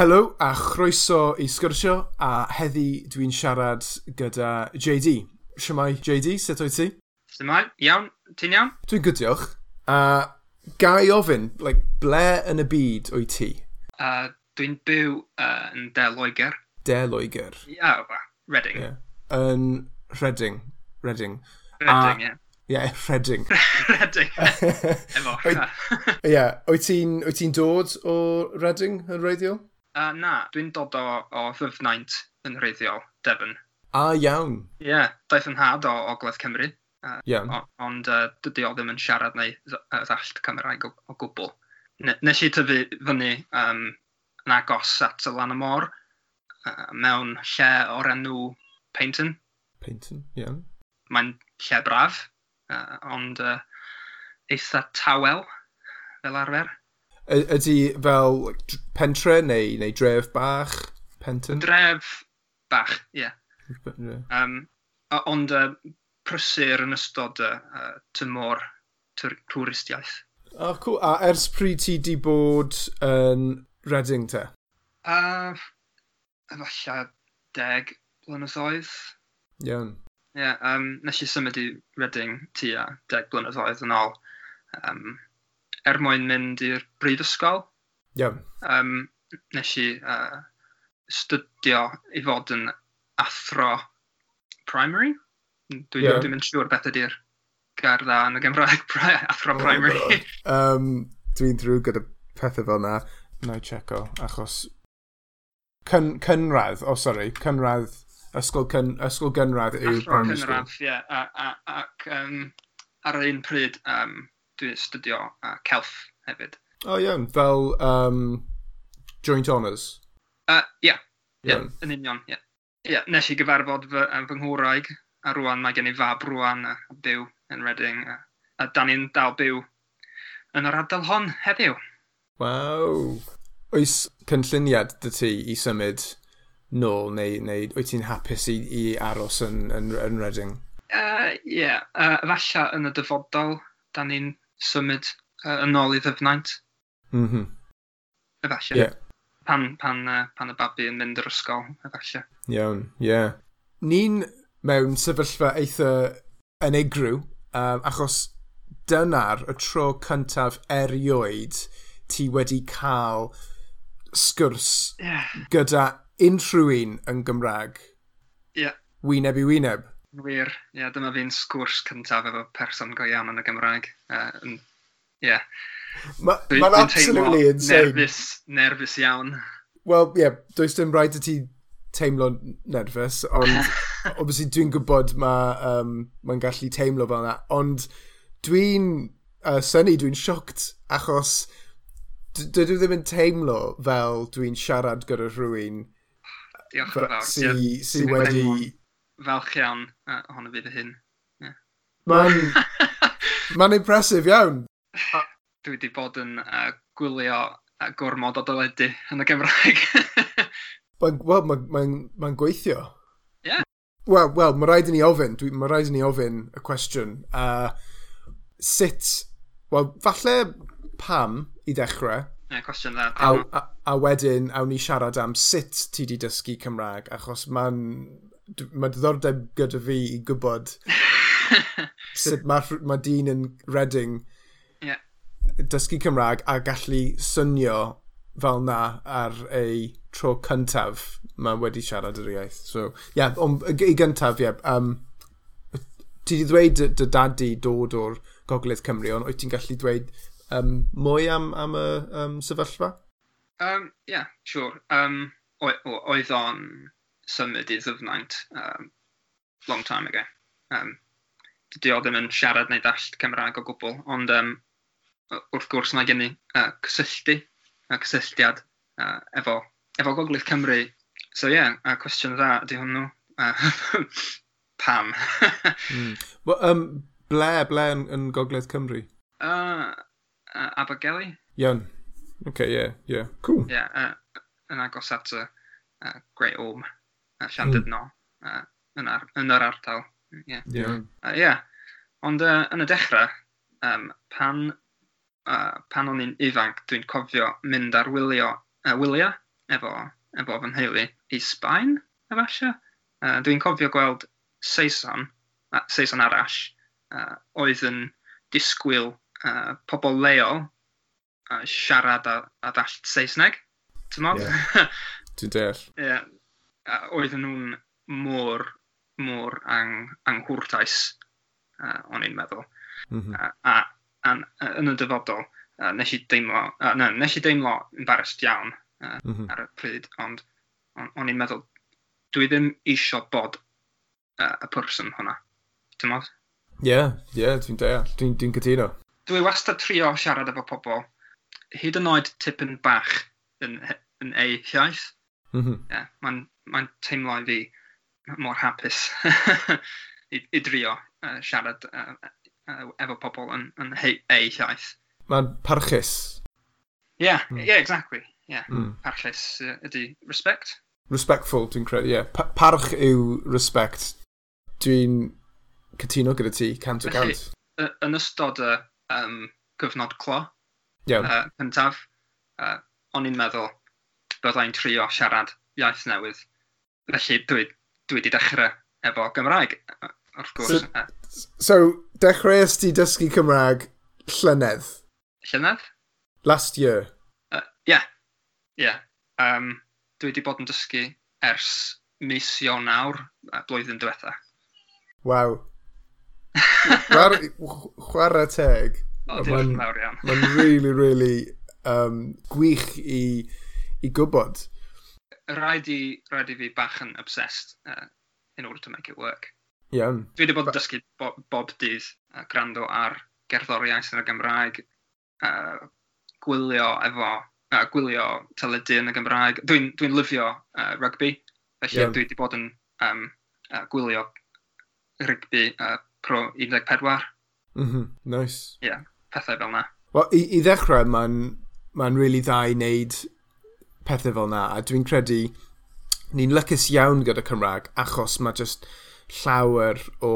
Helo a chroeso i sgyrsio a heddi dwi'n siarad gyda JD. Siamai JD, sut oed ti? Siamai, iawn, ti'n iawn? Dwi'n good diolch. A gai ofyn, like, ble yn y byd o'i ti? Uh, dwi'n byw uh, yn De Loegr. De Loegr? Ia, oh, Reading. Yeah. Yn Reading. Reading. Reading, ie. Ie, yeah, Reading. Reading. Efo. Ie, yeah. wyt ti'n dod o Reading yn reiddiol? Uh, na, dwi'n dod o, o ddyfnaint yn rheiddiol, Devon. A iawn. Ie, yeah, daeth yn had o, Ogledd Cymru. Uh, iawn. Ond uh, dydy o ddim yn siarad neu ddallt Cymraeg o, o gwbl. Nes i tyfu fyny um, yn agos at y lan y môr uh, mewn lle o'r enw Paynton. Paynton, iawn. Mae'n lle braf, uh, ond uh, eitha tawel fel arfer. Y ydy fel pentre neu, neu dref bach? Penton? Dref bach, ie. Yeah. yeah. Um, ond uh, prysur yn ystod y uh, tymor twristiaeth. A, cool. a ers pryd ti di bod yn Reading te? Uh, efallai deg blynyddoedd. Iawn. Ie, yeah, um, nes i symud i Reading tua deg blynyddoedd yn ôl um, er mwyn mynd i'r brifysgol. Iawn. Um, nes i uh, studio i fod yn athro primary. Dwi'n yeah. dwi mynd siŵr beth ydy'r gair dda yn y Gymraeg, athro oh primary. um, dwi'n drwy gyda pethau fel yna. Na i checo, achos... Cyn, cynradd, o oh, sorry, cynradd, ysgol, cyn, ysgol gynradd yw primary cynradd, school. Yeah, a, a, ac um, ar un pryd um, dwi'n studio uh, celf hefyd. O oh, iawn, fel um, joint honours? Uh, ia, yeah. yeah. yn union. Yeah. Yeah. Nes i gyfarfod fy, um, fy nghwraig, a rwan mae gen i fab rwan a byw yn Reading. A, a da ni'n dal byw yn yr ardal hon heddiw. Waw. Oes cynlluniad dy ti i symud nôl, neu, neu wyt ti'n hapus i, i aros yn, yn, yn Reading? Ie, uh, yeah. uh, falle yn y dyfodol, da ni'n symud uh, yn ôl i ddyfnaint. Mhm. Efallai. Yeah. Pan, pan, uh, pan y babi yn mynd yr ysgol, efallai. Iawn, ie. Yeah. Ni'n mewn sefyllfa eitha unigryw, um, achos dyna'r y tro cyntaf erioed ti wedi cael sgwrs yeah. gyda unrhyw un yn Gymraeg. Ie. Yeah. Wyneb i wyneb. Wir, ie, yeah, dyma fi'n sgwrs cyntaf efo person go iawn yn y Gymraeg. Ie, uh, yeah. Mae'n ma absolutely insane. Nervous, nervous iawn. Wel, ie, yeah, does dim rhaid i ti teimlo nerfus, ond obviously dwi'n gwybod mae'n um, ma gallu teimlo fel yna, ond dwi'n uh, syni, dwi'n sioct, achos dydw ddim yn teimlo fel dwi'n siarad gyda rhywun Diolch yn fawr. Si, yeah, si wedi... Falch iawn ohono fi dy hyn. Yeah. Mae'n ma impresif iawn dwi wedi bod yn uh, gwylio uh, gormod o dyledu yn y Gymraeg. Wel, mae'n ma, ma, gweithio. Ie. Yeah. Wel, well, mae rhaid i ni ofyn, mae rhaid i ni ofyn y cwestiwn. Uh, sut, wel, falle pam i ddechrau. Ie, cwestiwn dda. A, a, a wedyn, awn ni siarad am sut ti di dysgu Cymraeg, achos mae'n mae diddordeb gyda fi i gwybod sut mae ma dyn yn Reading dysgu Cymraeg a gallu synio fel na ar ei tro cyntaf mae wedi siarad yr iaith. So, ie, yeah, ond i gyntaf, ie, yeah, um, ti wedi dweud dy dad dod o'r Gogledd Cymru, ond wyt ti'n gallu dweud um, mwy am, am y um, sefyllfa? Um, yeah, sure. Um, oedd o'n symud i ddyfnaint um, long time ago. Um, Dydy o ddim yn siarad neu dallt Cymraeg o gwbl, ond um, wrth gwrs mae gen i uh, cysylltu, uh, cysylltiad uh, efo, efo Gogledd Cymru. So ie, yeah, a cwestiwn dda ydy hwnnw. Uh, pam? mm. well, um, ble, ble yn, yn Gogledd Cymru? Uh, uh, Abergeli. Iawn. OK, ie, yeah, ie. Yeah. Cool. Ie, yeah, uh, yn agos at y uh, Great Orm, uh, Llandudno, mm. uh, yn, ar, yn yr ardal. Ie. Yeah. Yeah. Uh, yeah. Ond uh, yn y dechrau, um, pan uh, pan o'n i'n ifanc, dwi'n cofio mynd ar wylio, uh, wyliau efo, efo fy nheulu i Sbaen, efallai. Uh, dwi'n cofio gweld Saeson, uh, Saeson arall, uh, oedd yn disgwyl uh, pobl leol uh, siarad a, a ddallt Saesneg, ti'n modd? Yeah. Dwi'n deall. yeah. Uh, oedden nhw'n mor, mor ang, anghwrtais, uh, o'n i'n meddwl. Mm -hmm. uh, a an, yn y dyfodol, uh, nes i deimlo, uh, no, nes i deimlo embarrassed iawn uh, mm -hmm. ar y pryd, ond on, o'n i'n meddwl, dwi ddim isio bod uh, y person hwnna. Dim modd? Ie, yeah, yeah, dwi'n deall, dwi'n dwi cytuno. Dwi wastad trio siarad efo pobl, hyd yn oed tipyn bach yn, yn ei hiaith. Mm -hmm. yeah, Mae'n ma teimlo i fi mor hapus i, i drio uh, siarad uh, efo pobl yn, yn ei llaeth. Mae'n parchus. Ie, yeah, mm. yeah, exactly. Yeah. Mm. Parchus uh, ydy respect. Respectful, dwi'n credu, ie. Yeah. Pa parch yw respect. Dwi'n cytuno gyda ti, cant o gant. Yn ystod y um, cyfnod clo, yeah. uh, cyntaf, uh, o'n i'n meddwl byddai'n trio siarad iaith newydd. Felly dwi, dwi wedi dechrau efo Gymraeg Of course. So, so dechreuais ti dysgu Cymraeg llynedd? Llynedd? Last year? Uh, yeah. Yeah. Um, dwi wedi bod yn dysgu ers mis Ionawr a blwyddyn diwetha. Waw. Chwarae teg. O, diolch yn fawr iawn. Mae'n really, really um, gwych i, i gwybod. Rhaid i, rhaid i fi bach yn obsessed uh, in order to make it work. Iawn. Dwi wedi bod yn dysgu bob, bob dydd uh, gwrando ar gerddoriaeth yn y Gymraeg, uh, gwylio efo, uh, gwylio teledu yn y Gymraeg. Dwi'n e, dwi, dwi lyfio uh, rugby, felly Iawn. dwi wedi bod yn um, uh, gwylio rugby uh, e, pro 14. Mhm, mm nice. Ie, yeah, pethau fel na. Wel, i, i ddechrau, mae'n ma really dda i wneud pethau fel na, a dwi'n credu ni'n lycus iawn gyda Cymraeg, achos mae just llawer o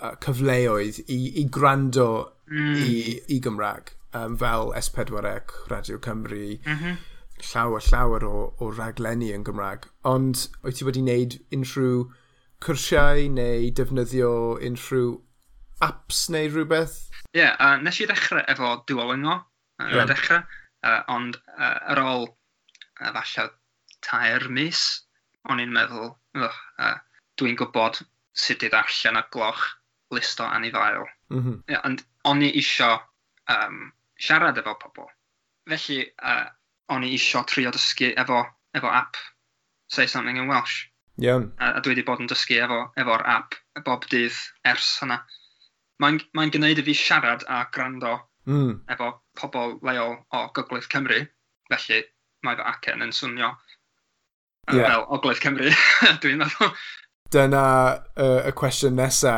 uh, cyfleoedd i, i gwrando mm. i, i Gymraeg, um, fel S4C, Radio Cymru, mm -hmm. llawer, llawer o, o raglenni yn Gymraeg. Ond wyt ti wedi wneud unrhyw cwrsiau neu defnyddio unrhyw apps neu rhywbeth? Ie, yeah, uh, nes i ddechrau efo Duolingo ar yeah. y dechrau, uh, ond uh, ar ôl uh, falle tair mis, o'n i'n meddwl, uh, uh, dwi'n gwybod sut i ddarllen y gloch list o anifail. Mm -hmm. yeah, ond o'n i isio um, siarad efo pobl. Felly, uh, o'n i isio trio dysgu efo, efo app Say Something in Welsh. Iawn. Yeah. A, a dwi wedi bod yn dysgu efo, efo'r app bob dydd ers hynna. Mae'n mae gwneud i fi siarad a gwrando mm. efo pobl leol o Gogledd Cymru, felly mae fy acen yn swnio yeah. fel Ogledd Cymru, dwi'n meddwl dyna uh, y cwestiwn nesa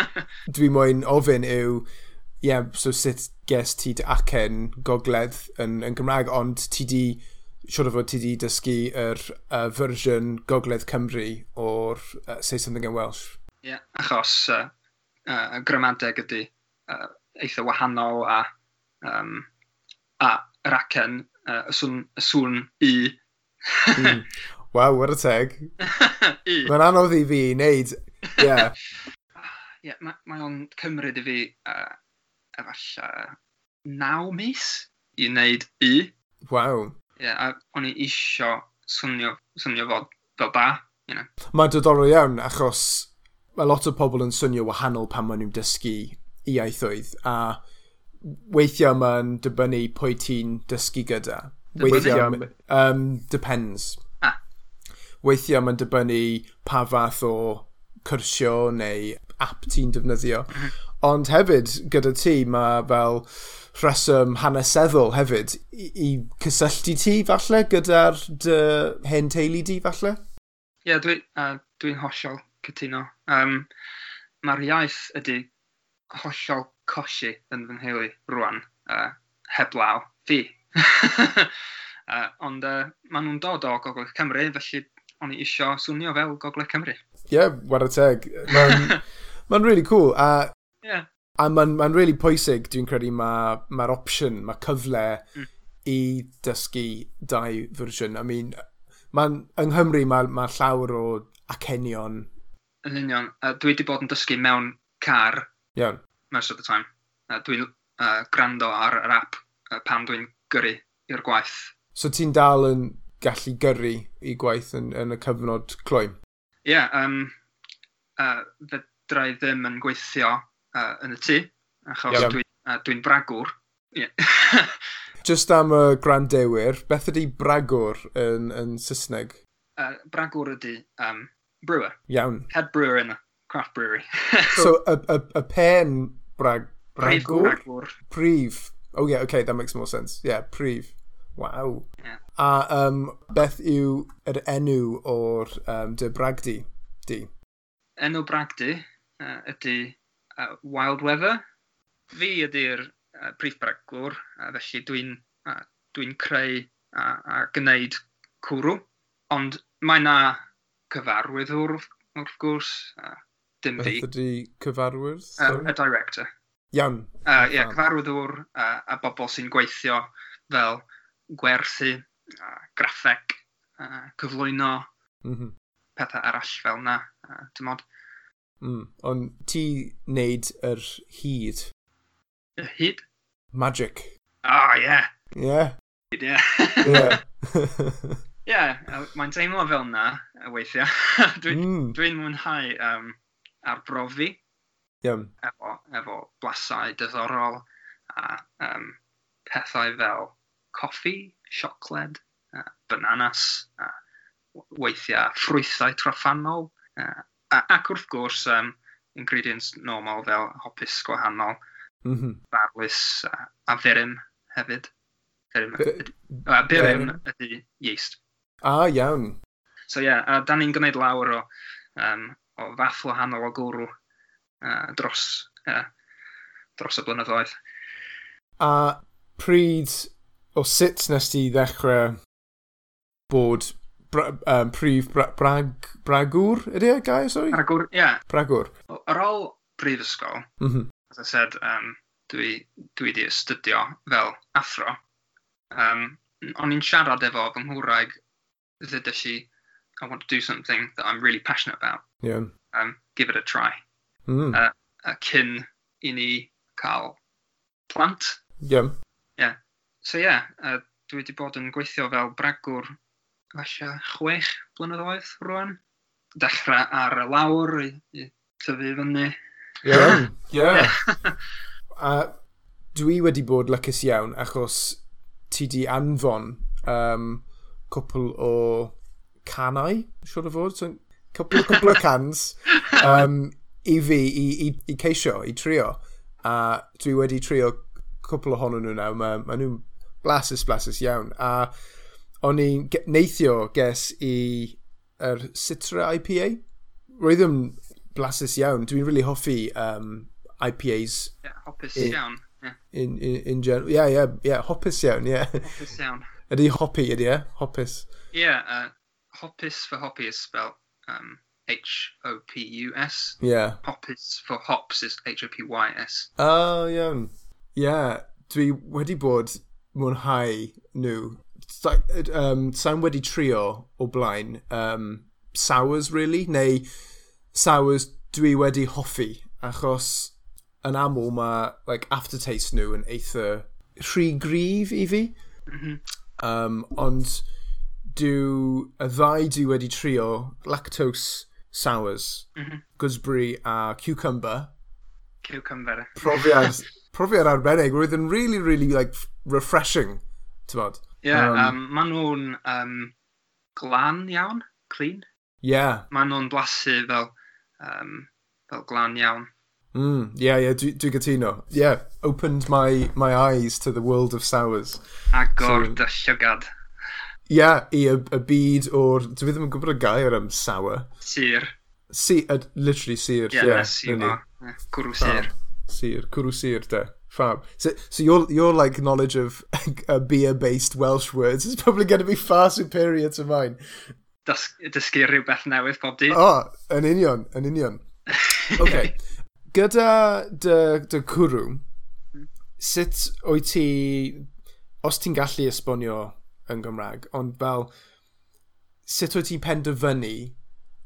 dwi moyn ofyn yw ie, yeah, so sut ges ti dy acen gogledd yn yn Gymraeg, ond ti 'di siwr o fod ti 'di dysgu yr uh, fersiwn gogledd Cymru o'r uh, Say Something in Welsh? Ie, achos uh, uh, gramadeg ydy uh, eitha wahanol a um, a yr acen, uh, y swn y swn i. mm. Waw, what a teg. Mae'n anodd i fi i wneud. Ie. Yeah. yeah, mae, mae o'n cymryd i fi uh, efallai naw mis i wneud i. Waw. Ie, yeah, a o'n i isio swnio, swnio fod fel da. You know. Mae'n diddorol iawn achos mae lot o pobl yn swnio wahanol pan maen nhw'n dysgu iaithoedd a weithiau mae'n dibynnu pwy ti'n dysgu gyda. Weithiau, um, depends weithiau mae'n dibynnu pa fath o cyrsio neu app ti'n defnyddio. Mhm. Ond hefyd, gyda ti, mae fel rheswm hanesyddol hefyd i, i cysylltu ti falle gyda'r dy hen teulu di falle? Ie, yeah, dwi'n uh, dwi hollol cytuno. Um, Mae'r iaith ydy hollol cosi yn fy nheulu rwan, uh, heblaw, fi. uh, ond e, uh, maen nhw'n dod o Gogledd Cymru, felly o'n i isio swnio fel Gogledd Cymru. Ie, yeah, war y teg. Mae'n ma really cool. A, yeah. a mae'n ma really pwysig, dwi'n credu, mae'r ma, ma opsiwn, mae cyfle mm. i dysgu dau fersiwn. I mean, mae'n, yng Nghymru mae, ma llawer o acenion. Yn union. Uh, dwi wedi bod yn dysgu mewn car. Iawn. Yeah. Most of the time. Uh, dwi'n uh, gwrando ar yr app uh, pan dwi'n gyrru i'r gwaith. So ti'n dal yn gallu gyrru i gwaith yn, yn y cyfnod cloen. Ie, yeah, um, uh, fedrai ddim yn gweithio uh, yn y tŷ, achos yeah. dwi'n uh, dwi bragwr. Yeah. Just am y grandewyr, beth ydy bragwr yn, yn Saesneg? Uh, bragwr ydy um, brewer. Iawn. Head brewer in a craft brewery. so, y, y, y pen brag, bragwr? Prif bragwr. Prif. Oh yeah, okay, that makes more sense. Yeah, prif. Wow. Yeah. A um, beth yw yr enw o'r um, dy bragdi di? Enw bragdi uh, ydy uh, Wild Weather. Fi ydy'r uh, prif bragwr, a felly dwi'n uh, dwi creu a, a gwneud cwrw. Ond mae na cyfarwydd wrth, wrth gwrs, Uh, dim fi. Beth ydy cyfarwydd? Uh, y director. Iawn. Uh, yeah, cyfarwyddwr uh, a bobl sy'n gweithio fel gwerthu uh, graffeg, uh, cyflwyno, mm -hmm. pethau arall fel yna, uh, dim ond. Mm. Ond ti wneud yr hyd? Y hyd? Magic. Ah, oh, ie. Yeah. Ie? Yeah. Hyd, ie. Ie, mae'n teimlo fel yna weithiau. Mm. Dwi'n mm. dwi mwynhau um, arbrofi yeah. efo, efo blasau diddorol a um, pethau fel coffi, siocled, uh, bananas, uh, weithiau ffrwythau traffanol, uh, ac wrth gwrs um, ingredients normal fel hopus gwahanol, mm -hmm. barlus uh, a ddyrym hefyd. Ddyrym, uh, byrym ydy yeast. Ah, iawn. So ie, yeah, a da ni'n gwneud lawer o, um, o fath wahanol o gwrw uh, dros, uh, dros y blynyddoedd. A pryd o sut nes ti ddechrau bod bra, um, prif bra, brag, bragwr, ydy e, gair, sori? Bragwr, ie. Yeah. Bragwr. Ar ôl brifysgol, mm -hmm. as I said, um, dwi, dwi di astudio fel athro. Um, o'n i'n siarad efo fy nghwraig ddydys i, I want to do something that I'm really passionate about. Yeah. Um, give it a try. Mm. Uh, a cyn i ni cael plant. Yeah so ie, yeah, uh, dwi wedi bod yn gweithio fel bragwr falle chwech blynyddoedd rwan. Dechrau ar y lawr i, i tyfu fyny. Ie, yeah, ie. Yeah. a dwi wedi bod lycus iawn achos ti di anfon um, cwpl o canau, siwr o fod, so, cwpl, cwpl o cans um, i fi i, i, i ceisio, i trio. A dwi wedi trio cwpl ohonyn nhw nawr, mae ma nhw'n blasus, blasus iawn. A o'n i'n neithio ges i yr Citra IPA. Roedd yn blasus iawn. Dwi'n really hoffi um, IPAs. Yeah, hopus in, iawn. Yeah. In, in, in general. Yeah, yeah, yeah. Hopus iawn, yeah. Hopus iawn. Ydy hoppy, ydy e? Hopus. Yeah, uh, hopus for hoppy is spelled um, H-O-P-U-S. Yeah. Hopus for hops is H-O-P-Y-S. Oh, iawn. Yeah. Dwi wedi bod mwynhau nhw. Um, Sa'n wedi trio o blaen um, sours, really, neu sours dwi wedi hoffi, achos yn aml mae like, aftertaste nhw yn eitha rhy grif i fi. Um, ond dw, y ddau dwi wedi trio lactose sours, mm gooseberry a cucumber. Cucumber. Profiad, profiad arbennig. Roedd yn really, really like, refreshing, ti'n bod? Ie, yeah, um, um, maen nhw'n um, glan iawn, clean. Ie. Yeah. Maen nhw'n blasu fel, um, fel glan iawn. Mm, yeah, yeah, dwi, dwi gytuno. Yeah, opened my, my eyes to the world of sours. Agor so, dy llygad. Yeah, i y, y byd o'r... Dwi ddim yn gwybod y gair am sour. Sir. Si, uh, literally sir. Yeah, yeah, sir. Yeah. Cwrw sir. Oh, sir, cwrw sir, de. Fab. So, so your your like knowledge of uh, beer based Welsh words is probably going to be far superior to mine. Dys dysgu rhywbeth newydd pob dydd. Oh, yn union, yn union. Okay. Gyda dy, dy cwrw, hmm. sut o'i ti, os ti'n gallu esbonio yn Gymraeg, ond fel, sut o'i ti penderfynu,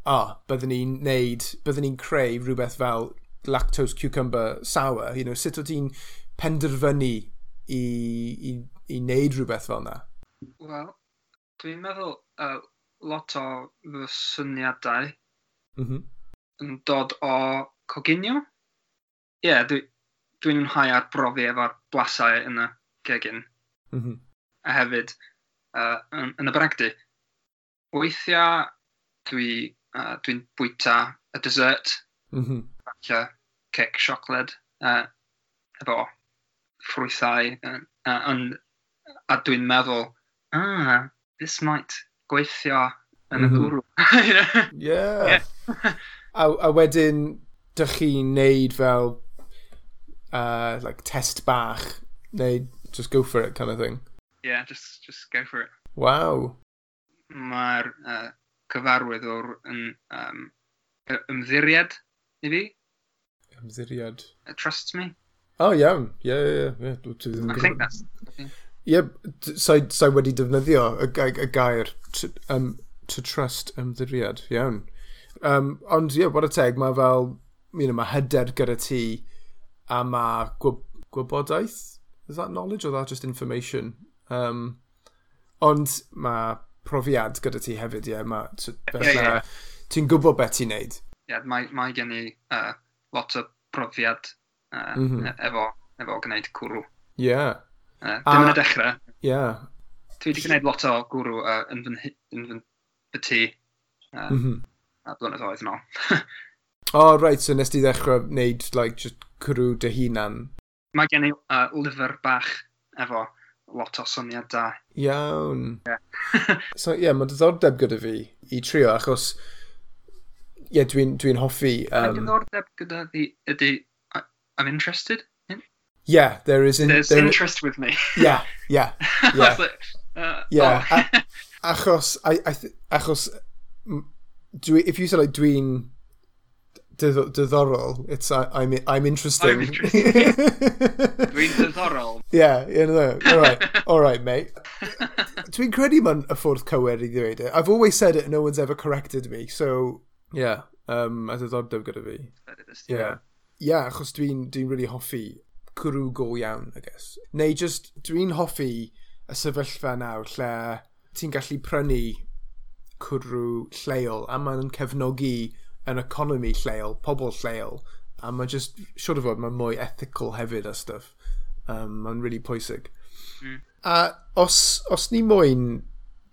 a, ah, byddwn ni'n neud, byddwn ni'n creu rhywbeth fel lactose cucumber sour, you know, sut o ti'n penderfynu i, i, i wneud rhywbeth fel yna? Wel, dwi'n meddwl uh, lot o fy syniadau mm -hmm. yn dod o coginio. Ie, yeah, dwi'n dwi mwynhau arbrofi efo'r blasau yn y gegin. Mm -hmm. A hefyd, uh, yn, yn y bragdy, weithiau dwi, uh, dwi'n bwyta y dessert. Mm -hmm licio cec siocled uh, efo ffrwythau. Uh, uh, a dwi'n meddwl, ah, this might gweithio yn y mhm. gwrw. Ie. A, a wedyn, dych chi'n neud fel uh, like test bach, neu just go for it kind of thing? Yeah, just, just go for it. Wow. Mae'r uh, cyfarwydd o'r um, ymddiried i fi, ymddiriad. Uh, trust me. Oh, iawn. Ie, ie, ie. I think that's... Ie, sa'i so, wedi defnyddio y, y, y gair to, um, to trust ymddiriad. Iawn. Um, ond ie, yeah, bod y teg, mae fel, you know, mae hyder gyda ti a mae gwyb gwybodaeth. Is that knowledge or that just information? Um, ond mae profiad gyda ti hefyd, ie. Yeah, mae, yeah, yeah, yeah. ti'n gwybod beth ti'n neud. Ie, yeah, mae, mae gen i uh, lot o profiad uh, mm -hmm. efo, efo gwneud cwrw. Ie. Yeah. Uh, dim yn y dechrau. Ie. Yeah. Dwi wedi gwneud lot o gwrw uh, yn fy, yn fy, fy tŷ uh, mm -hmm. a blynyddoedd yn ôl. o, oh, right, so nes ti ddechrau wneud, like, just cwrw dy hunan? Mae gen i uh, lyfr bach efo lot o syniad da. Iawn. Yeah. so, ie, yeah, mae diddordeb gyda fi i trio, achos yeah, dwi'n dwi hoffi... Mae'n Um, diddordeb gyda ydy, I'm interested. in- yeah, there is... In, There's there, interest with me. Yeah, yeah, yeah. like, uh, Yeah, oh. a- achos, I, I achos, dwi, if you say, like, dwi'n didd- diddorol, it's, I, I'm, I'm interesting. I'm interesting. Dwi'n diddorol. yeah, yeah, no, all right, all right, mate. Dwi'n credu ma'n y ffordd cywir i ddweud. I've always said it and no one's ever corrected me, so, Ie, yeah, um, a ddiddordeb gyda fi. Ie, yeah. yeah, achos dwi'n dwi really hoffi cwrw go iawn, I guess. Neu just, dwi'n hoffi y sefyllfa nawr lle ti'n gallu prynu cwrw lleol a mae'n cefnogi yn economi lleol, pobl lleol, a mae just, siwr o fod, mae'n mwy ethical hefyd a stuff. Um, mae'n really pwysig. Mm. A os, os ni moyn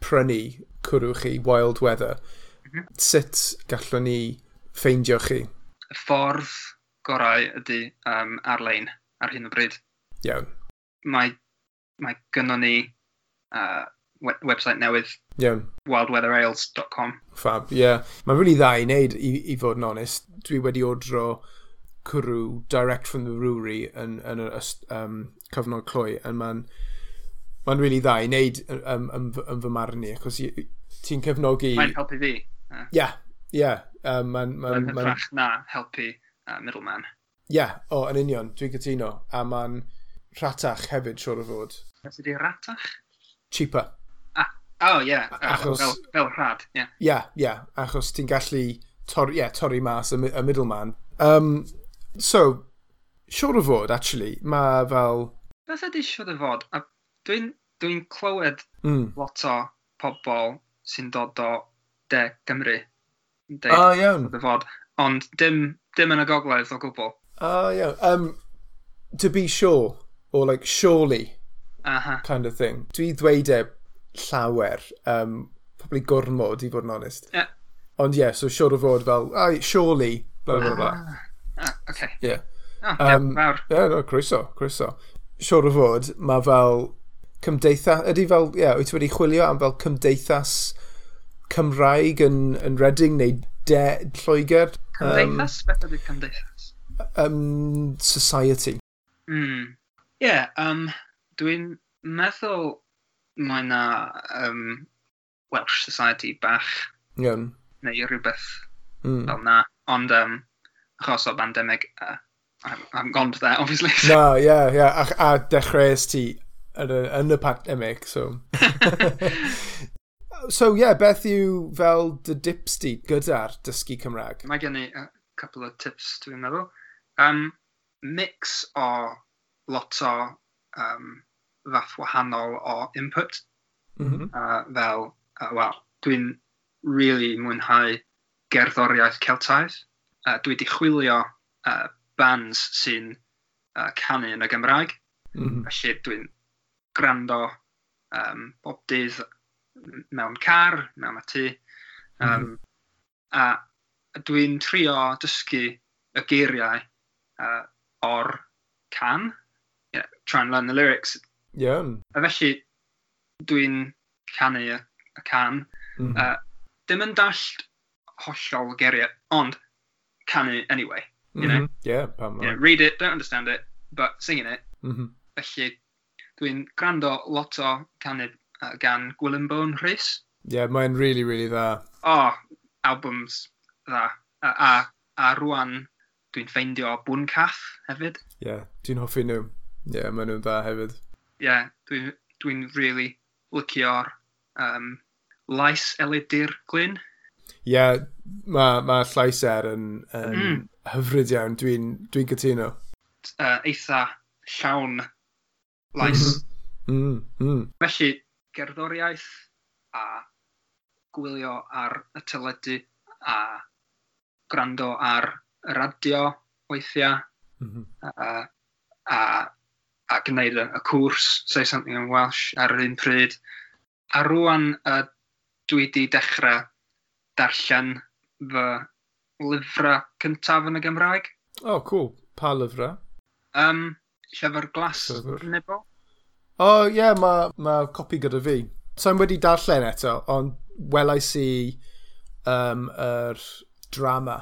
prynu cwrw chi wild weather, -hmm. Sut gallwn ni ffeindio chi? Y ffordd gorau ydy um, ar-lein ar hyn o bryd. Iawn. Mae, mae gynnon ni uh, we website newydd. Iawn. Wildweatherales.com Fab, ie. Yeah. Mae'n really dda i wneud, i, i fod yn onest. Dwi wedi odro cwrw direct from the brewery yn, yn yr um, cyfnod cloi, a mae'n mae'n really dda i wneud yn, yn, yn yn fy marn i, achos ti'n cefnogi... Mae'n helpu fi. Ie, ie. Mae'n... hytrach na helpu uh, middleman. Ie, yeah, o, oh, yn union, dwi'n cytuno. A mae'n rhatach hefyd, siwr o fod. Beth ydy ratach? Cheaper. Ah, oh, ie. Yeah. Achos... Fel, fel rhad, ie. Yeah. Ie, yeah, yeah, achos ti'n gallu torri, yeah, torri mas y, y middleman. Um, so, siwr o fod, actually, mae fel... Beth ydy siwr o fod? Dwi'n dwi clywed mm. lot o pobl sy'n dod o de Cymru. O, oh, iawn. Fod. Ond dim, dim yn y gogledd o gwbl. O, oh, iawn. Um, to be sure, or like surely, uh -huh. kind of thing. Dwi ddweud e llawer, um, probably gormod i fod yn onest. Yeah. Ond ie, yeah, so siwr o fod fel, ai, surely, bla bla bla. Ah, ah okay. Ie. Oh, um, yeah, yeah, no, croeso, croeso. Siwr o fod, mae fel cymdeithas, ydy fel, ie, yeah, wyt ti wedi chwilio am fel cymdeithas Cymraeg yn, yn Reading neu de Lloegr? Cymdeithas? Um, Beth ydy cymdeithas? Um, society. Mm. yeah, um, dwi'n meddwl mae na um, Welsh Society bach. Iawn. Neu rhywbeth mm. fel na. Ond um, achos o bandemig, uh, I haven't gone to that, obviously. no, ie, yeah, ie. Yeah. A, a dechreuais ti yn y, yn y pandemic, so... so yeah, beth yw fel dy dips di gyda'r dysgu Cymraeg? Mae gen i a couple of tips dwi'n meddwl. Um, mix o lot o um, fath wahanol o input. Mm -hmm. uh, fel, uh, wel, dwi'n really mwynhau gerddoriaeth Celtaidd. Uh, dwi wedi chwilio uh, bands sy'n uh, canu yn y Gymraeg. Mm -hmm. Felly dwi'n gwrando um, bob dydd mewn car, mewn y tu. Um, mm. A dwi'n trio dysgu y geiriau uh, o'r can. Yeah, try and learn the lyrics. Yeah. A felly, dwi'n canu y, y can. Mm. Uh, dim yn dallt hollol geiriau, ond canu anyway. You mm -hmm. know? Yeah, pam you know, Read it, don't understand it, but singing it. Mm -hmm. Felly, dwi'n gwrando lot o canu gan Gwilymbo'n Rhys. Ie, yeah, mae'n really, really dda. O, oh, albums dda. A, a, a rwan, dwi'n ffeindio Bwn Cath hefyd. Ie, yeah, dwi'n hoffi nhw. Ie, yeah, maen nhw'n dda hefyd. Ie, yeah, dwi'n dwi, really licio'r um, lais elidir glyn. Ie, yeah, mae ma llaiser yn, yn mm. hyfryd iawn. Dwi'n dwi, dwi cytuno. Uh, eitha llawn lais. Mm, mm. Felly, gerddoriaeth a gwylio ar y teledu a gwrando ar y radio weithiau mm -hmm. a, a, a gwneud y, y cwrs Say Something in Welsh ar yr un pryd. A rwan uh, dwi wedi dechrau darllen fy lyfrau cyntaf yn y Gymraeg. O, oh, cool. Pa lyfrau? Um, Llyfr Glas Llyfr. Nebo o oh, ie, yeah, mae ma copi gyda fi. So I'm wedi darllen eto, ond welais i um, yr drama.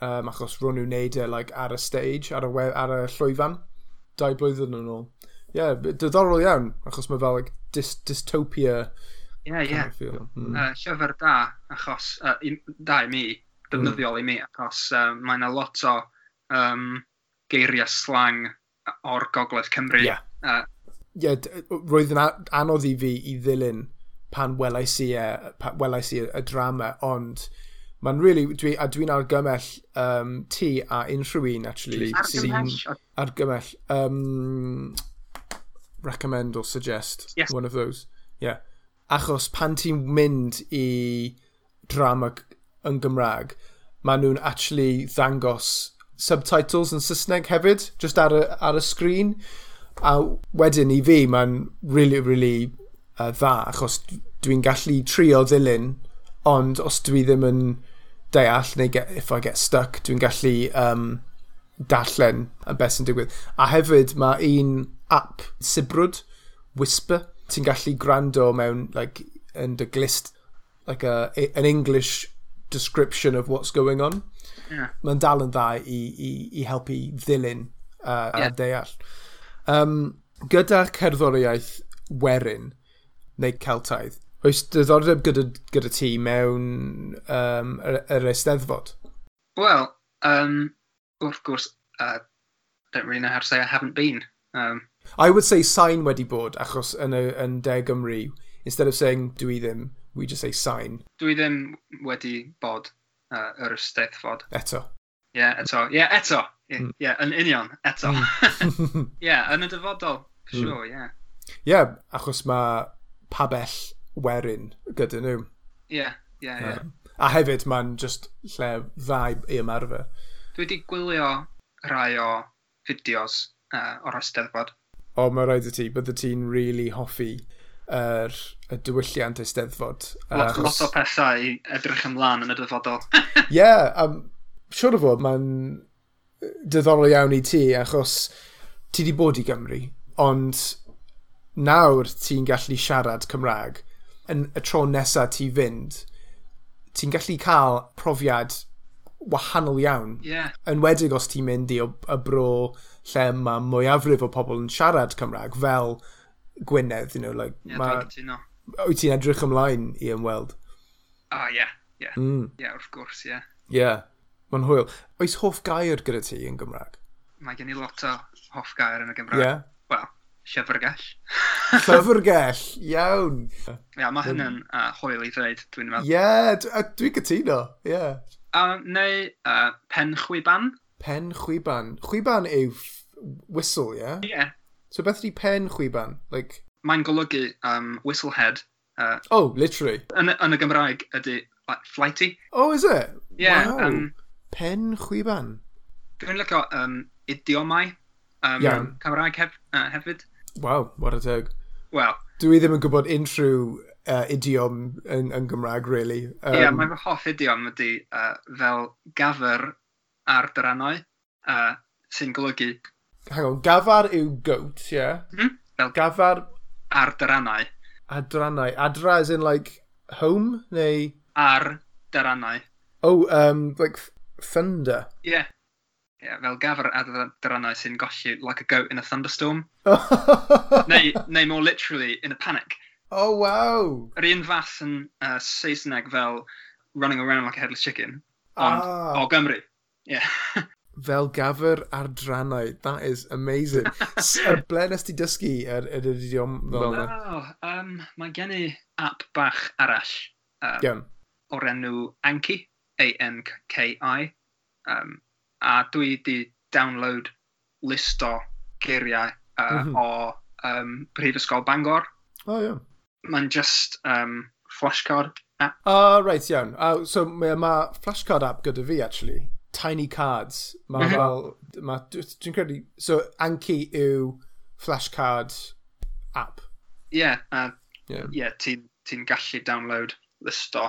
Um, achos ro'n nhw'n neud e like, ar y stage, ar y, we, ar y llwyfan. Dau blwyddyn yn ôl. Ie, yeah, diddorol iawn, achos mae fel like, dys, dystopia Ie, yeah, ie. Yeah. Mm. Uh, llyfr da, achos, uh, i, da i mi, defnyddiol mm. i mi, achos uh, mae yna lot o um, geiriau slang o'r Gogledd Cymru yeah. uh, yeah, roedd yn anodd i fi i ddilyn pan welais i e, pan welais i y drama, ond mae'n really, dwi, a dwi'n argymell um, ti a unrhyw un, actually, sy'n argymell. Um, recommend or suggest yes. one of those. Yeah. Achos pan ti'n mynd i drama yn Gymraeg, maen nhw'n actually ddangos subtitles yn Saesneg hefyd, just ar y, ar y screen. A wedyn i fi ma'n really, really uh, dda, achos dwi'n gallu trio ddilyn, ond os dwi ddim yn deall neu get, if I get stuck, dwi'n gallu um, darllen y beth sy'n digwydd. A hefyd mae un app sibrwd, Whisper, ti'n gallu gwrando mewn like yn dy glist, like a, an English description of what's going on. Yeah. Mae'n dal yn dda i, i, i helpu ddilyn uh, a Ie. deall. Um, gyda'r cerddoriaeth werin, neu Celtaidd, oes diddordeb gyda, gyda ti mewn um, yr, yr Eisteddfod? Wel, um, wrth gwrs, uh, don't really know how to say I haven't been. Um, I would say sign wedi bod, achos yn, y, yn De Gymru, instead of saying dwi ddim, we just say sign. Dwi ddim wedi bod uh, yr Eisteddfod. Eto. Ie, yeah, eto. Ie, yeah, eto. Ie, mm. yeah, yn union, eto. Mm. Ie, yeah, yn y dyfodol, mm. for sure, ie. Mm. Ie, yeah. achos mae pabell werin gyda nhw. Ie, ie, ie. A hefyd mae'n just lle dda i ymarfer. Dwi wedi gwylio rai o fideos uh, o'r Eisteddfod. O, mae rhaid i ti, bydde ti'n really hoffi yr er, y diwylliant Eisteddfod. Lot, lot o pethau i edrych ymlaen yn y dyfodol. Ie, yeah, um, siwr o fod, mae'n diddorol iawn i ti, achos ti di bod i Gymru, ond nawr ti'n gallu siarad Cymraeg. Yn y tro nesaf ti fynd, ti'n gallu cael profiad wahanol iawn. Yeah. Enwedig os ti'n mynd i o, y bro lle mae mwyafrif o pobl yn siarad Cymraeg, fel Gwynedd, you know, like, yeah, ma... Wyt ti'n edrych ymlaen i ymweld? Ah, ie, yeah, ie. Yeah. Mm. yeah, wrth gwrs, ie. Yeah. Yeah. Mae'n hwyl. Oes hoff gair gyda ti yn Gymraeg? Mae gen i lot o hoff gair yn y Gymraeg. Yeah. Wel, llyfrgell. llyfrgell, iawn. Ia, yeah, mae hynny'n uh, hwyl i ddweud, dwi'n meddwl. Ie, yeah, dwi'n cytuno, ie. Yeah. Uh, neu uh, pen chwiban. Pen chwiban. Chwiban yw whistle, ie? Yeah? Ie. Yeah. So beth ydi pen chwiban? Like... Mae'n golygu um, whistlehead. Uh, oh, literally. Yn, yn y Gymraeg ydy like, flighty. Oh, is it? Yeah, wow. um, pen chwiban. Dwi'n lyco um, idiomau um, Iawn. Cymraeg hef, uh, hefyd. Wow, what a teg. Wel. Dwi ddim yn gwybod unrhyw uh, idiom yn, yn Gymraeg, really. Ie, um, yeah, mae fy hoff idiom ydy uh, fel gafr ar drannau uh, sy'n golygu... Hang on, gafar yw goat, ie? Yeah? Mm, fel gafar... Ar drannau. Ar drannau. Adra as in like home, neu... Ar drannau. Oh, um, like Thunder. Ie. Yeah. Yeah, fel gafr adrannau sy'n golli like a goat in a thunderstorm. neu, neu more literally, in a panic. Oh, wow! Yr un fath yn uh, Saesneg fel running around like a headless chicken, ond ah. o Gymru. Yeah. fel gafr adrannau, that is amazing. Yr ble nes ti dysgu yr, yr idiom fel yna? Oh, um, mae gen i app bach arall. Um, Iawn. O'r enw Anki. A-N-K-I. Um, a dwi di download listo geiriau uh, mm -hmm. o um, Prifysgol Bangor. O, oh, iawn. Yeah. Mae'n just um, flashcard app. O, uh, iawn. Uh, so mae ma flashcard app gyda fi, actually. Tiny cards. Mae mm -hmm. fel... Ma, Dwi'n credu... So, Anki yw flashcard app. Ie. Yeah, uh, yeah. yeah, ti'n ti gallu download listo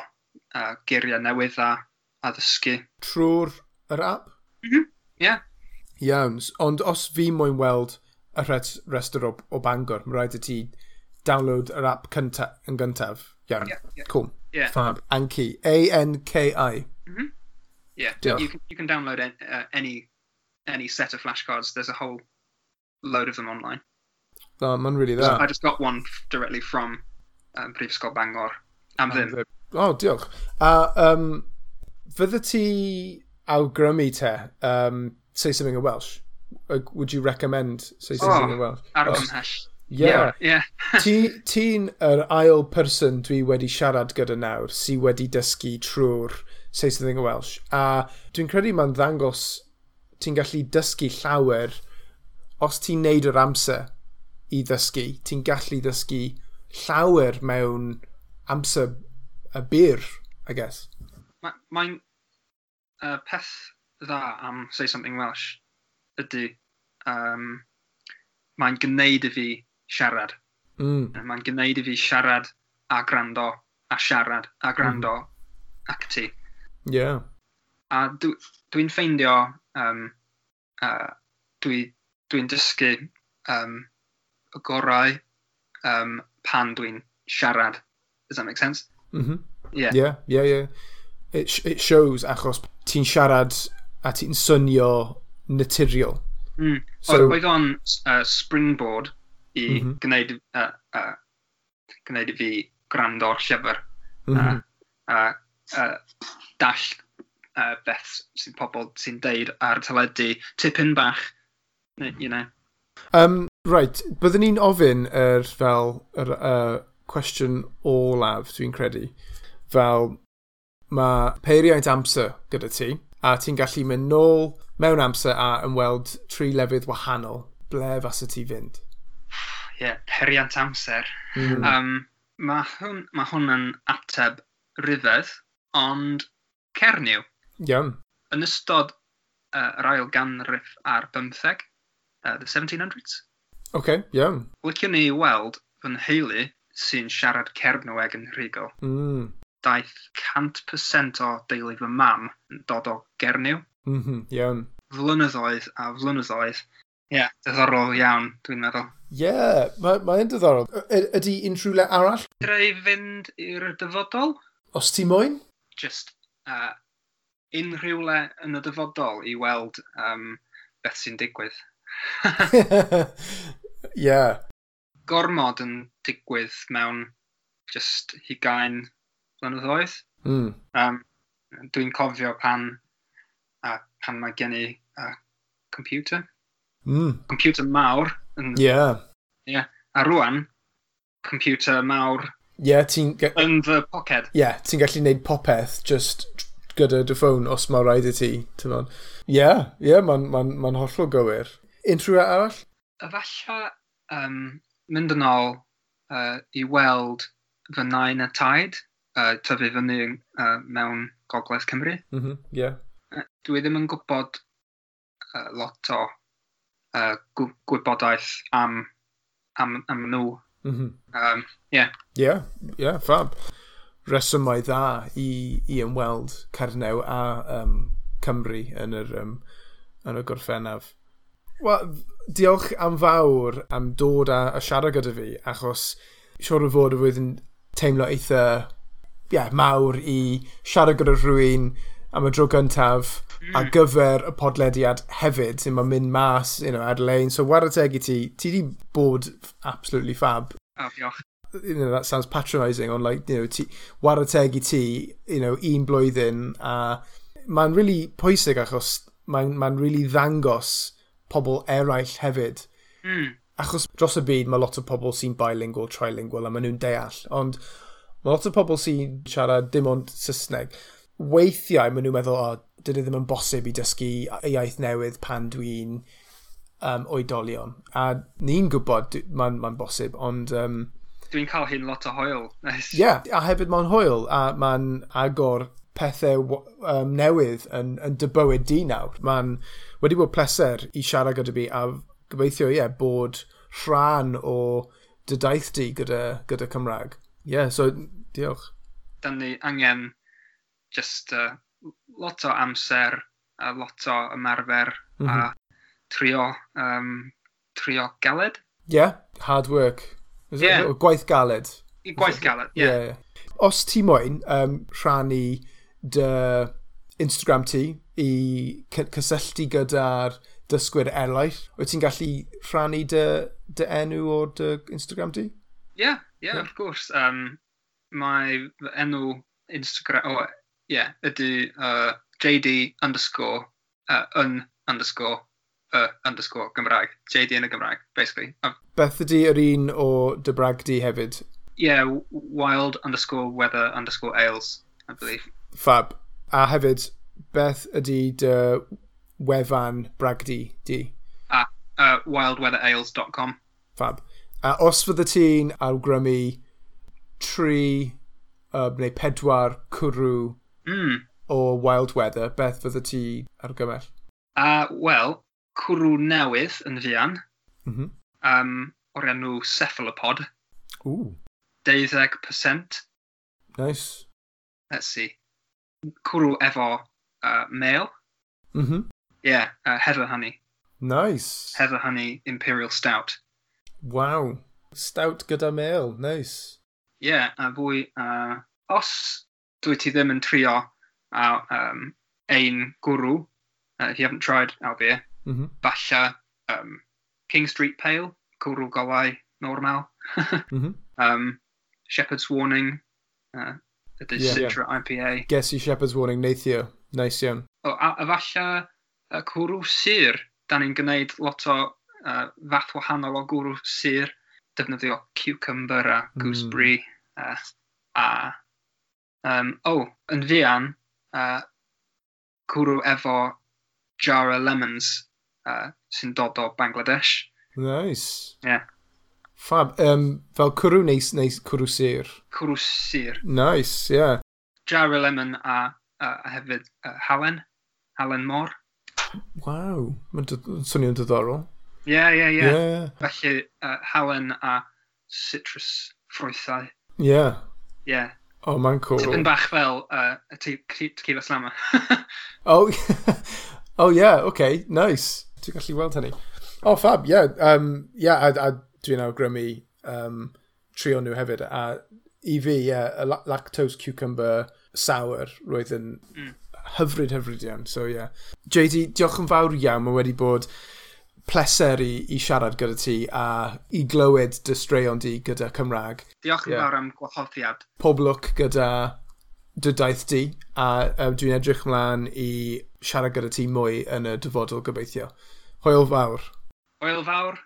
uh, geiriau newydd a a ddysgu. Trwy'r yr app? Mhm, yeah. Iawn, ond os fi moyn weld y restr o, o Bangor, mae rhaid i ti download yr app cynta, yn gyntaf. Iawn, yeah, yeah. cool. Yeah. Fab. Anki. A-N-K-I. Mhm. Yeah, Diolch. you can, you can download en, uh, any, any set of flashcards. There's a whole load of them online. Oh, mae'n really dda. So I just got one directly from um, Prifysgol Bangor am ddim. Oh, diolch. A um, fydda ti awgrymu te um, Say Something in Welsh? Would you recommend Say Something oh, in Welsh? Argymhell. Yeah. yeah. Ti'n ti yr ail person dwi wedi siarad gyda nawr sy wedi dysgu trwy'r something in Welsh. A dwi'n credu mae'n ddangos ti'n gallu dysgu llawer os ti'n neud yr amser i ddysgu. Ti'n gallu dysgu llawer mewn amser y byr, I guess. Mae'n ma, uh, peth dda am Say Something Welsh ydy um, mae'n gwneud i fi siarad. Mm. Mae'n gwneud i fi siarad a grando a siarad a grando mm. ac ti. Yeah. A dwi'n dwi ffeindio um, uh, dwi'n dwi, dwi dysgu um, y gorau um, pan dwi'n siarad. Does that make sense? Mm -hmm. Yeah. Yeah, yeah, yeah it, sh it shows achos ti'n siarad a ti'n swnio naturiol. Mm. So, Oedd o'n uh, springboard i mm -hmm. gwneud, uh, uh, gwneud i fi gwrando llyfr mm -hmm. a, a, a dall uh, beth sy'n pobl sy'n deud ar teledu, tipyn bach, you know. Um, right, byddwn ni'n ofyn yr er, fel yr er, uh, cwestiwn olaf, dwi'n credu, fel ma' peiriant amser gyda ti, a ti'n gallu mynd nôl mewn amser a ymweld tri lefydd wahanol. Ble fasa ti fynd? Ie, yeah, peiriant amser. Mm. Um, mae hwn, ma hwn yn ateb rhyfedd, ond cerniw. Iawn. Yn ystod uh, yr ail ganrif ar bymtheg, uh, the 1700s. Oce, okay, iawn. Liciwn ni weld fy nheulu sy'n siarad Cernyweg yn Rhigol. Mm daeth 100% o deulu fy mam yn dod o Gerniw. Mm -hmm, iawn. Flynyddoedd a flynyddoedd. Ie, yeah, diddorol iawn, dwi'n meddwl. Ie, yeah, mae'n ma diddorol. Ydy unrhyw le arall? Greu fynd i'r dyfodol? Os ti moyn? Just uh, unrhyw le yn y dyfodol i weld um, beth sy'n digwydd. Ie. yeah. Gormod yn digwydd mewn just hugain blynyddoedd. Mm. Um, dwi'n cofio pan, a, pan mae gen i a, computer. Mm. Computer mawr. Ie. Yeah. yeah. A rwan, computer mawr Ie, yeah, ti'n... Yn fy poced. Ie, yeah, ti'n gallu gwneud popeth just gyda dy ffôn os mae rhaid i ti, Ie. Ie, yeah, yeah, mae'n ma, ma, ma hollol gywir. Unrhyw arall? Efallai um, mynd yn ôl uh, i weld fy nain a taid uh, tyfu fyny uh, mewn Gogledd Cymru. Mm -hmm, yeah. Dwi ddim yn gwybod uh, lot o uh, gwybodaeth am, am, am nhw. Mm -hmm. um, yeah. Yeah, yeah, fab. Resymau dda i, i ymweld Cernew a um, Cymru yn yr, um, yn y gorffennaf. Wel, diolch am fawr am dod a, a siarad gyda fi, achos siwr o fod y fydd yn teimlo eitha yeah, mawr i siarad gyda rhywun am y dro gyntaf a mm. gyfer y podlediad hefyd, sy'n ma'n mynd mas you know, ar-lein. So ware teg i ti, ti 'di bod absolutely fab. Oh, diolch. You know, that sounds patronising, ond like, you know, ti, ware teg i ti, you know, un blwyddyn, a mae'n really pwysig achos mae'n ma really ddangos pobl eraill hefyd. Mm. Achos dros y byd, mae lot o pobl sy'n bilingual, trilingual, a maen nhw'n deall. Ond Mae lot o pobl sy'n siarad dim ond Saesneg. Weithiau maen nhw'n meddwl, o, oh, dydw ddim yn bosib i dysgu y iaith newydd pan dwi'n um, oedolion. A ni'n gwybod mae'n ma bosib, ond... Um, Dwi'n cael hyn lot o hoel. Ie, yeah, a hefyd mae'n hoel, a mae'n agor pethau um, newydd yn, yn dy bywyd di nawr. Mae'n wedi bod pleser i siarad gyda fi, a gobeithio, ie, yeah, bod rhan o dy daith di gyda, gyda Cymraeg. Ie, yeah, so Diolch. Dan ni angen just uh, lot o amser a lot o ymarfer mm -hmm. a mhm. trio, um, trio galed. Yeah, hard work. Is yeah. It, gwaith galed. I gwaith galed. Yeah. Yeah. Os ti moyn um, rhannu dy Instagram ti i cysylltu gyda'r dysgwyr eraill, wyt ti'n gallu rhannu dy, dy enw o dy Instagram ti? Yeah, yeah, yeah, of course. Um, mae enw Instagram, o, oh, ie, yeah, ydy uh, JD underscore, uh, un underscore, uh, underscore Gymraeg. JD yn y Gymraeg, basically. I've... Beth ydy yr un o dy brag hefyd? Ie, yeah, wild underscore weather underscore ales, I believe. Fab. A hefyd, beth ydy dy wefan bragdi di? A uh, wildweatherales.com. Fab. A os fydde ti'n awgrymu tri uh, neu pedwar cwrw mm. o Wild Weather, beth fydde ti argymell? Uh, Wel, cwrw newydd yn fian, mm -hmm. um, o'r enw cephalopod. Ooh. 12%. Nice. Let's see. Cwrw efo uh, mail. Mm -hmm. Yeah, uh, heather honey. Nice. Heather honey imperial stout. Wow. Stout gyda mail, nice. Ie, yeah, a fwy, uh, os dwi ti ddim yn trio a um, ein gwrw, uh, if you haven't tried out beer, mm -hmm. falle um, King Street Pale, cwrw golau normal, mm -hmm. um, Shepherd's Warning, uh, ydy yeah, Citra yeah. IPA. Gesi Shepherd's Warning, neithio, nice iawn. O, a, a falle uh, cwrw sir, da ni'n gwneud lot o uh, fath wahanol o gwrw sir, defnyddio cucumber a gooseberry. Mm. Uh, e, a, um, o, oh, yn fian, uh, e, cwrw efo jar o lemons uh, sy'n dod o Bangladesh. Nice. Yeah. Fab. Um, fel cwrw neis, neis cwrw sir? Cwrw sir. Nice, yeah. Jar o lemon a, a, a hefyd uh, halen. Halen môr. Waw. Mae'n swnio'n diddorol yeah, yeah, yeah. Felly, uh, halen a citrus ffrwythau. Yeah. Yeah. O, oh, mae'n cool. Tipyn bach fel uh, y tequila slama. o, oh, oh, yeah, okay, nice. Ti'n gallu weld hynny. O, oh, fab, yeah. Um, yeah, a, a dwi'n awgrymu um, trio nhw hefyd. A i fi, yeah, lactose cucumber sour roedd yn mm. hyfryd hyfryd iawn. So, yeah. JD, diolch yn fawr iawn. Mae wedi bod pleser i, i siarad gyda ti a i glywed dy straeon di gyda Cymraeg. Diolch yn yeah. fawr am gwahoddiad. Pob lwc gyda dy daith di a um, dwi'n edrych mlaen i siarad gyda ti mwy yn y dyfodol gobeithio. Hwyl fawr. Hwyl fawr.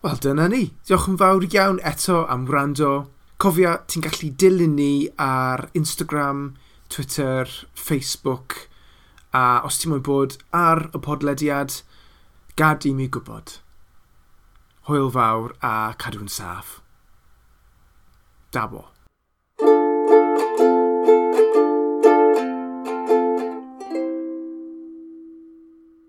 Wel, dyna ni. Diolch yn fawr iawn eto am wrando. Cofia, ti'n gallu dilyn ni ar Instagram, Twitter, Facebook, a os ti'n mwyn bod ar y podlediad, Gad i mi gwybod. Hwyl fawr a cadw'n saff. Dabo.